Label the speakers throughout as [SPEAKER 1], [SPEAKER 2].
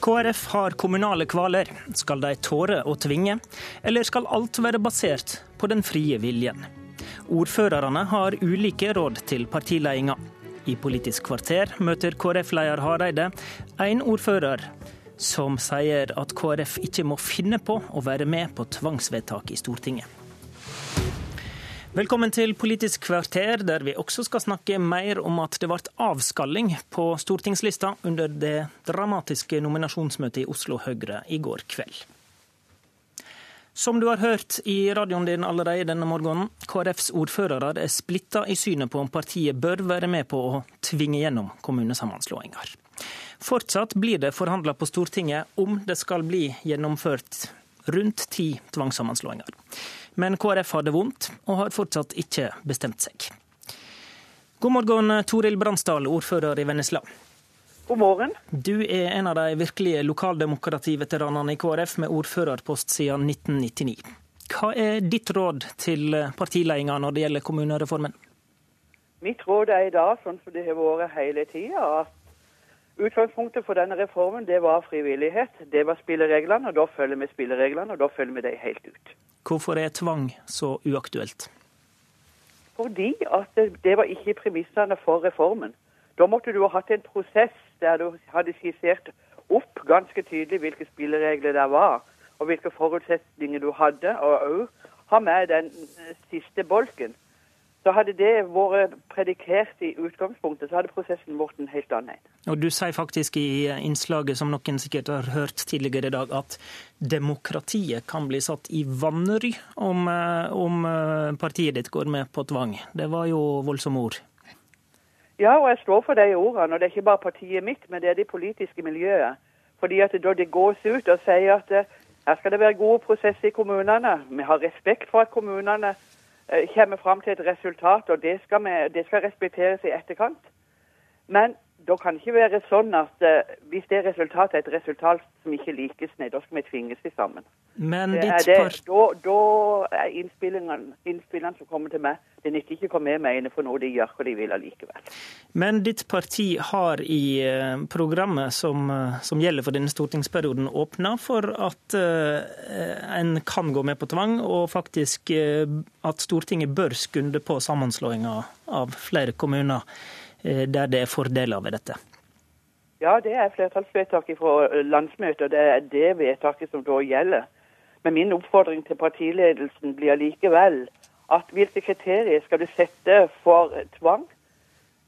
[SPEAKER 1] KrF har kommunale kvaler. Skal de tåre å tvinge, eller skal alt være basert på den frie viljen? Ordførerne har ulike råd til partiledelsen. I Politisk kvarter møter KrF-leder Hareide en ordfører som sier at KrF ikke må finne på å være med på tvangsvedtak i Stortinget. Velkommen til Politisk kvarter, der vi også skal snakke mer om at det ble avskalling på stortingslista under det dramatiske nominasjonsmøtet i Oslo Høyre i går kveld. Som du har hørt i radioen din allerede denne morgenen, KrFs ordførere er splitta i synet på om partiet bør være med på å tvinge gjennom kommunesammenslåinger. Fortsatt blir det forhandla på Stortinget om det skal bli gjennomført rundt ti tvangssammenslåinger. Men KrF har det vondt, og har fortsatt ikke bestemt seg. God morgen, Toril Bransdal, ordfører i Vennesla.
[SPEAKER 2] God morgen.
[SPEAKER 1] Du er en av de virkelige lokaldemokrativeteranene i KrF, med ordførerpost siden 1999. Hva er ditt råd til partiledelsen når det gjelder kommunereformen?
[SPEAKER 2] Mitt råd er i dag, sånn som det har vært hele tida, at utgangspunktet for denne reformen det var frivillighet. Det var spillereglene, og da følger vi spillereglene, og da følger vi dem helt ut.
[SPEAKER 1] Hvorfor er tvang så uaktuelt?
[SPEAKER 2] Fordi at det var ikke premissene for reformen. Da måtte du ha hatt en prosess der du hadde skissert opp ganske tydelig hvilke spilleregler det var, og hvilke forutsetninger du hadde, og òg ha med den siste bolken. Så hadde det vært predikert i utgangspunktet, så hadde prosessen vært en helt annen.
[SPEAKER 1] Og Du sier faktisk i innslaget, som noen sikkert har hørt tidligere i dag, at demokratiet kan bli satt i vanry om, eh, om eh, partiet ditt går med på tvang. Det var jo voldsomme ord.
[SPEAKER 2] Ja, og jeg står for de ordene. Og det er ikke bare partiet mitt, men det er det politiske miljøet. Fordi at da det gås ut og sier at eh, her skal det være gode prosesser i kommunene, vi har respekt for at kommunene kommer fram til et resultat, og det skal, vi, det skal respekteres i etterkant. Men da kan det ikke være sånn at uh, hvis det resultatet er et resultat som ikke likes, nei, da skal vi tvinges til sammen.
[SPEAKER 1] Men ditt
[SPEAKER 2] det, da, da, er innspillingene, innspillene som kommer til meg, det nytter ikke å komme med meg for noe de gjør hva de vil allikevel.
[SPEAKER 1] Men ditt parti har i eh, programmet som, som gjelder for denne stortingsperioden, åpna for at uh, en kan gå med på tvang, og faktisk uh, at Stortinget bør skunde på sammenslåinga av flere kommuner. uh, der det er fordeler ved dette?
[SPEAKER 2] Ja, det er flertallsvedtaket fra eh, landsmøtet, og det er det vedtaket som da gjelder. Men min oppfordring til partiledelsen blir likevel at hvilke kriterier skal du sette for tvang?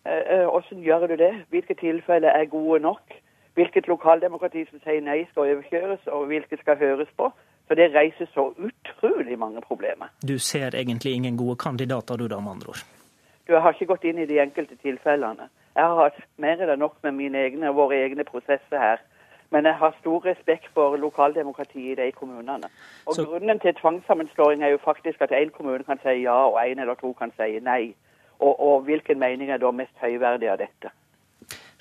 [SPEAKER 2] Eh, hvordan gjør du det? Hvilke tilfeller er gode nok? Hvilket lokaldemokrati som sier nei skal overkjøres, og hvilket skal høres på? For det reiser så utrolig mange problemer.
[SPEAKER 1] Du ser egentlig ingen gode kandidater, du da, med andre ord?
[SPEAKER 2] Du, Jeg har ikke gått inn i de enkelte tilfellene. Jeg har hatt mer enn nok med mine egne, og våre egne prosesser her. Men jeg har stor respekt for lokaldemokratiet i de kommunene. Og Så... Grunnen til tvangssammenslåing er jo faktisk at én kommune kan si ja, og én eller to kan si nei. Og, og hvilken mening er da mest høyverdig av dette?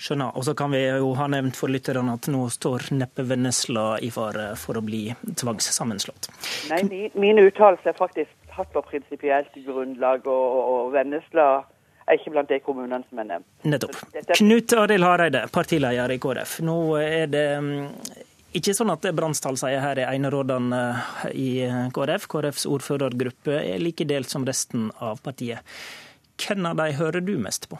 [SPEAKER 1] Skjønner. Og så kan vi jo ha nevnt for lytterne at nå står neppe Vennesla i fare for å bli tvangssammenslått.
[SPEAKER 2] Nei, min, min uttalelse er faktisk tatt på prinsipielt grunnlag, og, og Vennesla er ikke blant de kommunene som er nevnt.
[SPEAKER 1] Nettopp. Knut Arild Hareide, partileder i KrF. Nå er det mm, ikke sånn at Brannstall sier her er enerådene i KrF. KrFs ordførergruppe er like delt som resten av partiet. Hvem av de hører du mest på?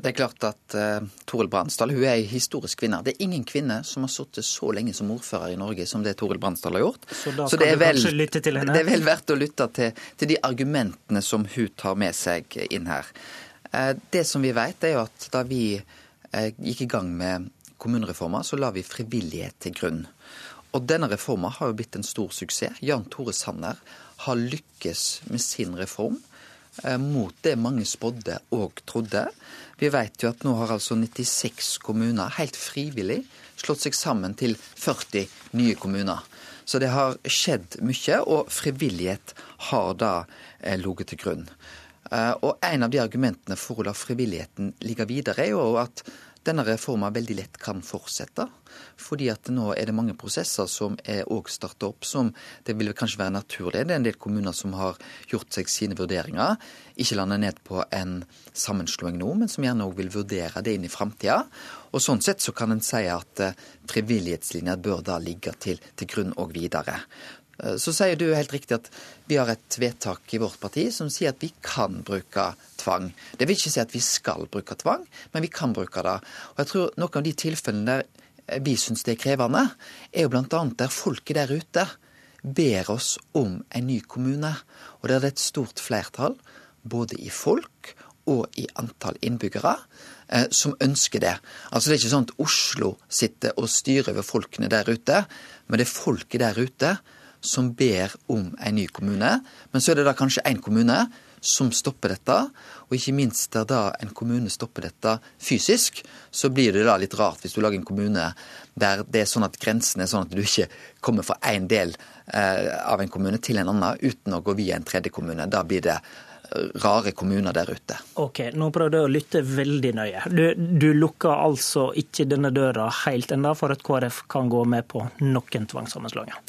[SPEAKER 3] Det er klart at uh, Toril Bransdal hun er ei historisk kvinne. Det er ingen kvinne som har sittet så lenge som ordfører i Norge som det Toril Bransdal har gjort.
[SPEAKER 1] Så da så kan du vel, lytte til henne?
[SPEAKER 3] det er vel verdt å lytte til, til, de argumentene som hun tar med seg inn her. Uh, det som vi vet, er jo at da vi uh, gikk i gang med kommunereforma, så la vi frivillighet til grunn. Og denne reforma har jo blitt en stor suksess. Jan Tore Sanner har lykkes med sin reform mot det mange spådde og trodde. Vi vet jo at nå har altså 96 kommuner helt frivillig slått seg sammen til 40 nye kommuner. Så det har skjedd mye, og frivillighet har da eh, ligget til grunn. Eh, og en av de argumentene for å la frivilligheten ligge videre, er jo at denne reforma veldig lett kan fortsette. Fordi at nå er det mange prosesser som er òg starta opp, som det vil kanskje være naturlig. Det er en del kommuner som har gjort seg sine vurderinger. Ikke landet ned på en sammenslåing nå, men som gjerne òg vil vurdere det inn i framtida. Og sånn sett så kan en si at eh, frivillighetslinja bør da ligge til, til grunn òg videre. Eh, så sier du helt riktig at vi har et vedtak i vårt parti som sier at vi kan bruke tvang. Det vil ikke si at vi skal bruke tvang, men vi kan bruke det. Og jeg tror noen av de tilfellene der vi syns det er krevende, er jo bl.a. der folket der ute ber oss om en ny kommune. Og der det er et stort flertall, både i folk og i antall innbyggere, eh, som ønsker det. Altså Det er ikke sånn at Oslo sitter og styrer over folkene der ute, men det er folket der ute som ber om en ny kommune. Men så er det da kanskje én kommune som stopper dette. Og ikke minst der da en kommune stopper dette fysisk, så blir det da litt rart hvis du lager en kommune der det er sånn at grensen er sånn at du ikke kommer fra én del eh, av en kommune til en annen uten å gå via en tredje kommune. Da blir det eh, rare kommuner der ute.
[SPEAKER 1] Ok, Nå prøvde jeg å lytte veldig nøye. Du, du lukker altså ikke denne døra helt ennå for at KrF kan gå med på noen tvangssammenslåinger?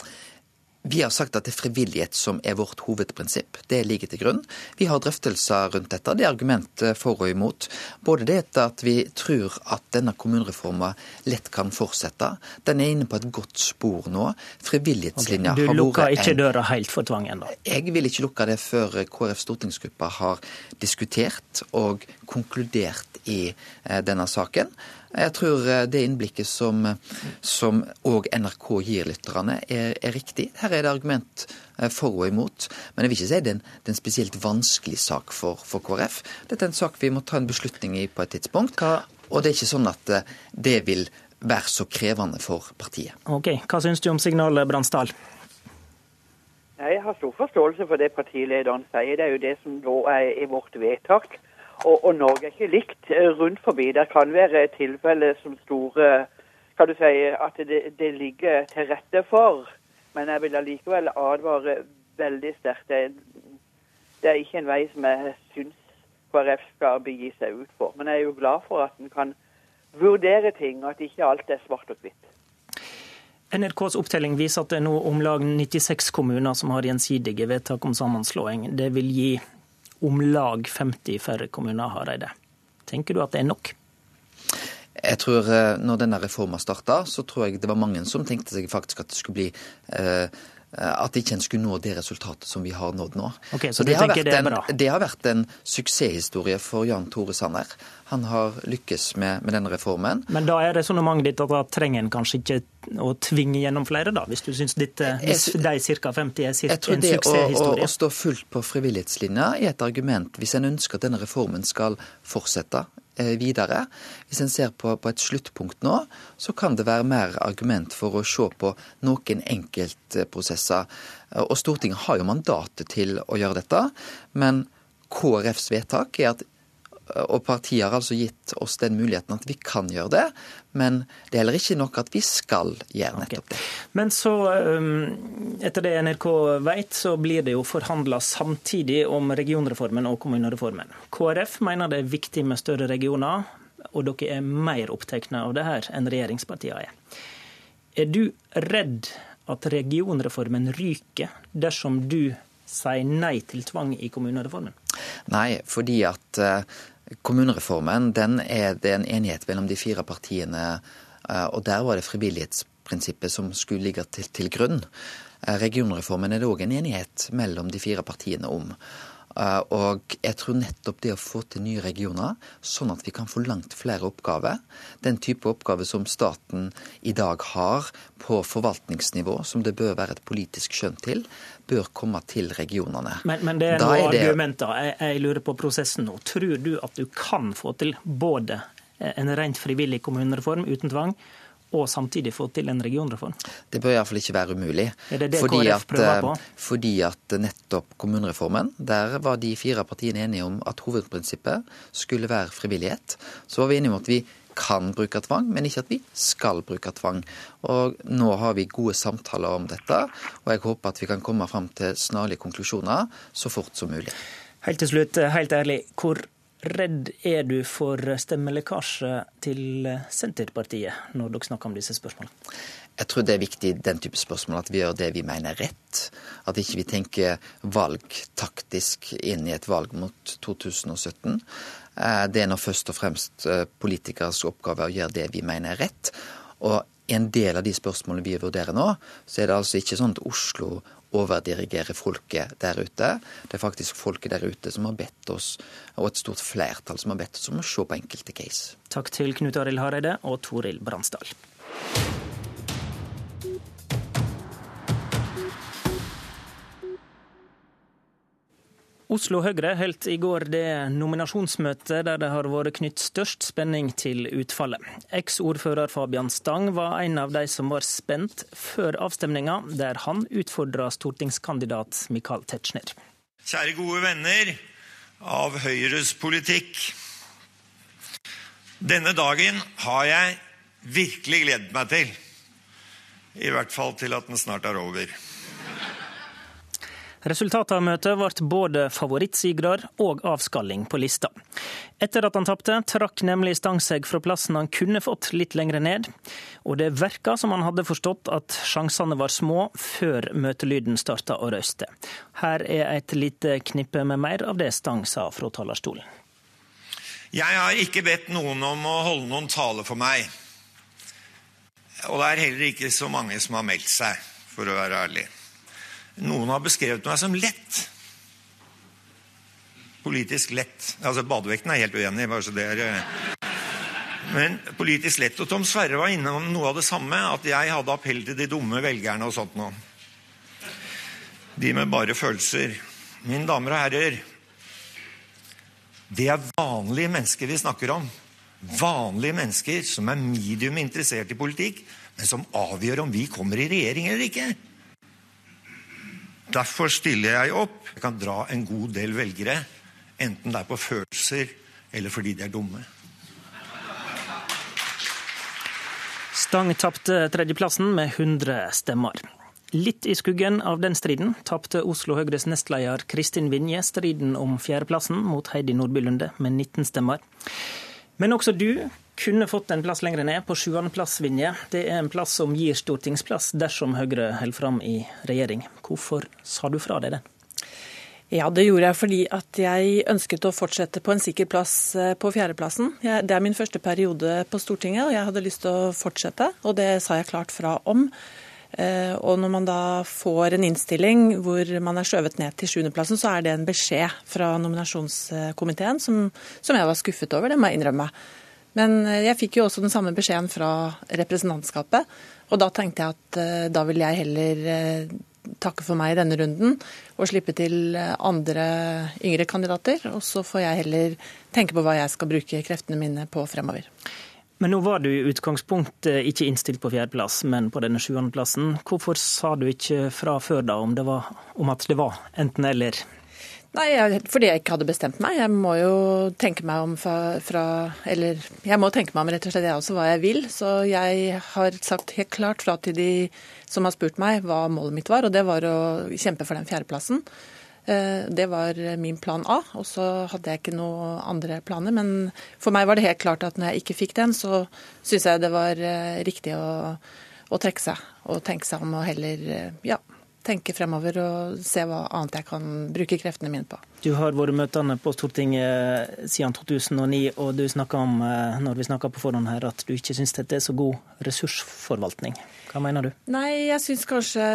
[SPEAKER 3] Vi har sagt at det er frivillighet som er vårt hovedprinsipp. Det ligger til grunn. Vi har drøftelser rundt dette. Det er argument for og imot. Både det at vi tror at denne kommunereformen lett kan fortsette. Den er inne på et godt spor nå. Frivillighetslinja
[SPEAKER 1] okay, Du lukker ikke døra helt for tvang ennå?
[SPEAKER 3] Jeg vil ikke lukke det før KrF stortingsgruppa har diskutert og konkludert i eh, denne saken. Jeg tror eh, det innblikket som, som òg NRK gir lytterne, er, er, riktig. Her er det argument eh, for og imot. Men jeg vil ikke si det er en, det er en spesielt vanskelig sak for, for, KrF. Dette er en sak vi må ta en beslutning i på et tidspunkt. Hva? Og det er ikke sånn at eh, det vil være så krevende for partiet.
[SPEAKER 1] Ok, Hva syns du om signalet, Bransdal?
[SPEAKER 2] Jeg har stor forståelse for det partilederen sier. Det er jo det som da er i vårt vedtak. Og, og, Norge er ikke likt eh, rundt forbi. Det kan være tilfeller som store kan du si, at det, det, ligger til rette for. Men jeg vil allikevel advare veldig sterkt. Det, det, er ikke en vei som jeg syns KrF skal begi seg ut for. Men jeg er jo glad for at en kan vurdere ting, og at ikke alt er svart og hvitt.
[SPEAKER 1] NRKs opptelling viser at det er nå om lag 96 kommuner som har gjensidige vedtak om sammenslåing. Det vil gi om lag 50 færre kommuner, har de det. Tenker du at det er nok?
[SPEAKER 3] Jeg tror eh, når denne reformen starta, så tror jeg det var mange som tenkte seg faktisk at det skulle bli eh, at ikke en skulle nå det resultatet som vi har nådd nå.
[SPEAKER 1] Okay, så, så det, har det,
[SPEAKER 3] en, det, har vært en suksesshistorie for Jan Tore Sanner. Han har lykkes med, med denne reformen.
[SPEAKER 1] Men da er resonnementet ditt at da trenger en kanskje ikke å tvinge gjennom flere, da? Hvis du syns de ca. 50 er en suksesshistorie?
[SPEAKER 3] jeg tror
[SPEAKER 1] det å,
[SPEAKER 3] Å, å, stå fullt på frivillighetslinja er et argument hvis en ønsker at denne reformen skal fortsette Eh, videre. Hvis en ser på, på, et sluttpunkt nå, så kan det være mer argument for å se på noen enkeltprosesser. Og Stortinget har jo mandatet til å gjøre dette, men KrFs vedtak er at og partiet har altså gitt oss den muligheten at vi kan gjøre det. Men det er heller ikke nok at vi skal gjøre nettopp det. Okay.
[SPEAKER 1] Men så, um, etter det NRK vet, så blir det jo forhandla samtidig om regionreformen og kommunereformen. KrF mener det er viktig med større regioner, og dere er mer opptatt av det her enn regjeringspartiene er. Er du redd at regionreformen ryker dersom du sier nei til tvang i kommunereformen?
[SPEAKER 3] Nei, fordi at uh, Kommunereformen den er det en enighet mellom de fire partiene, eh, og der var det frivillighetsprinsippet som skulle ligge til, til grunn. Eh, regionreformen er det òg en enighet mellom de fire partiene om. Eh, og jeg tror nettopp det å få til nye regioner, sånn at vi kan få langt flere oppgaver, den type oppgaver som staten i dag har på forvaltningsnivå, som det bør være et politisk skjønn til, bør komme til regionene.
[SPEAKER 1] Men, men det er noen det... argumenter. Jeg, jeg lurer på prosessen nå. Tror du at du kan få til både en rent frivillig kommunereform uten tvang, og samtidig få til en regionreform?
[SPEAKER 3] Det bør iallfall ikke være umulig.
[SPEAKER 1] Er det det fordi KrF prøver på?
[SPEAKER 3] At, eh, fordi at nettopp kommunereformen, der var de fire partiene enige om at hovedprinsippet skulle være frivillighet. Så var vi enige om at vi kan bruke tvang, men ikke at vi skal bruke tvang. Og Nå har vi gode samtaler om dette, og jeg håper at vi kan komme fram til snarlige konklusjoner så fort som mulig.
[SPEAKER 1] Helt til slutt, helt ærlig, hvor redd er du for stemmelekkasje til Senterpartiet når dere snakker om disse spørsmålene?
[SPEAKER 3] Jeg tror det er viktig i den type spørsmål at vi gjør det vi mener er rett. At ikke vi tenker valgtaktisk inn i et valg mot 2017. Eh, det er nå først og fremst politikeres politikers oppgave å gjøre det vi mener er rett. Og i en del av de spørsmålene vi vurderer nå, så er det altså ikke sånn at Oslo overdirigerer folket der ute. Det er faktisk folket der ute som har bedt oss, og et stort flertall som har bedt oss om å se på enkelte case.
[SPEAKER 1] Takk til Knut Arild Hareide og Toril Bransdal. Oslo Høyre holdt i går det nominasjonsmøtet der det har vært knytt størst spenning til utfallet. Eksordfører Fabian Stang var en av de som var spent før avstemninga, der han utfordra stortingskandidat Michael Tetzschner.
[SPEAKER 4] Kjære gode venner av Høyres politikk. Denne dagen har jeg virkelig gledet meg til. I hvert fall til at den snart er over.
[SPEAKER 1] Resultatet av møtet ble både favorittsigrer og avskalling på lista. Etter at han tapte, trakk nemlig Stang seg fra plassen han kunne fått litt lenger ned. Og det verka som han hadde forstått at sjansene var små før møtelyden starta å røyste. Her er et lite knippe med mer av det Stang sa fra talerstolen.
[SPEAKER 4] Jeg har ikke bedt noen om å holde noen tale for meg. Og det er heller ikke så mange som har meldt seg, for å være ærlig. Noen har beskrevet meg som lett. Politisk lett. Altså Badevekten er helt uenig. bare så det er... Eh. Men politisk lett. Og Tom Sverre var innom noe av det samme. At jeg hadde appell til de dumme velgerne og sånt noe. De med bare følelser. Mine damer og herrer. Det er vanlige mennesker vi snakker om. Vanlige mennesker som er medium interessert i politikk, men som avgjør om vi kommer i regjering eller ikke. Derfor stiller jeg opp. Jeg kan dra en god del velgere, enten det er på følelser eller fordi de er dumme.
[SPEAKER 1] Stang tapte tredjeplassen med 100 stemmer. Litt i skuggen av den striden tapte Oslo Høyres nestleder Kristin Vinje striden om fjerdeplassen mot Heidi Nordby Lunde med 19 stemmer. Men også du kunne fått en plass lenger ned, på sjuendeplass, Vinje. Det er en plass som gir stortingsplass dersom Høyre holder fram i regjering. Hvorfor sa du fra deg det?
[SPEAKER 5] Ja, Det gjorde jeg fordi at jeg ønsket å fortsette på en sikker plass eh, på fjerdeplassen. Det er min første periode på Stortinget, og jeg hadde lyst til å fortsette. Og det sa jeg klart fra om. Eh, og når man da får en innstilling hvor man er skjøvet ned til sjuendeplassen, så er det en beskjed fra nominasjonskomiteen som, som jeg var skuffet over, det må jeg innrømme. Men eh, jeg fikk jo også den samme beskjeden fra representantskapet. Og da tenkte jeg at eh, da vil jeg heller eh, takke for meg i denne runden og slippe til andre yngre kandidater. Og så får jeg heller tenke på hva jeg skal bruke kreftene mine på fremover.
[SPEAKER 1] Men nå var du i utgangspunktet ikke innstilt på fjerdeplass, men på denne sjuendeplassen. Hvorfor sa du ikke fra før da om, var, om at det var enten-eller?
[SPEAKER 5] Nei, jeg, Fordi jeg ikke hadde bestemt meg. Jeg må jo tenke meg om fra, fra, Eller jeg må tenke meg om rett og slett jeg også hva jeg vil. Så jeg har sagt helt klart fra til de som har spurt meg hva målet mitt var, og det var å kjempe for den fjerdeplassen. Eh, det var min plan A, og så hadde jeg ikke noen andre planer. Men for meg var det helt klart at når jeg ikke fikk den, så syns jeg det var eh, riktig å, å trekke seg og tenke seg om å heller eh, ja, tenke fremover og se hva annet jeg kan bruke kreftene mine på.
[SPEAKER 1] Du har vært møtende på Stortinget siden 2009, og du snakker om eh, når vi på forhånd her, at du ikke syns dette er så god ressursforvaltning. Hva mener du?
[SPEAKER 5] Nei, jeg syns kanskje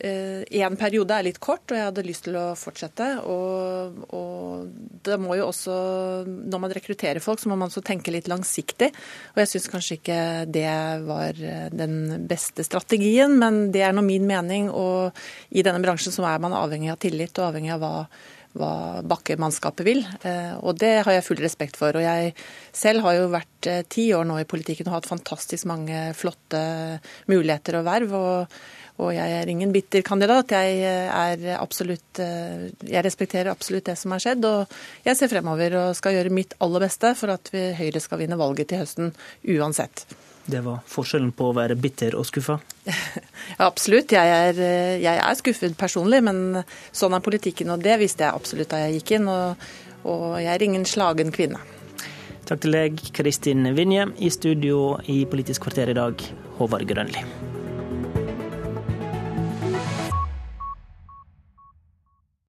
[SPEAKER 5] én eh, periode er litt kort, og jeg hadde lyst til å fortsette. Og, og, det må jo også, når man rekrutterer folk, så må man også tenke litt langsiktig. Og jeg syns kanskje ikke det var eh, den beste strategien, men det er nå min mening. Og i denne bransjen så er man avhengig av tillit og avhengig av hva hva bakkemannskapet vil. Eh, og det har jeg full respekt for. Og jeg selv har jo vært eh, ti år nå i politikken og hatt fantastisk mange flotte muligheter og verv. og, og jeg er ingen bitter kandidat. Jeg, er absolutt, eh, jeg respekterer absolutt det som har skjedd. Og jeg ser fremover og skal gjøre mitt aller beste for at vi, Høyre skal vinne valget til høsten uansett.
[SPEAKER 1] Det var forskjellen på å være bitter og skuffa?
[SPEAKER 5] ja, absolutt. Jeg er, jeg er, skuffet personlig, men sånn er politikken, og det visste jeg absolutt da jeg gikk inn. Og, Og jeg er ingen slagen kvinne.
[SPEAKER 1] Takk til deg, Kristin Vinje. I studio i Politisk kvarter i dag, Håvard Grønli.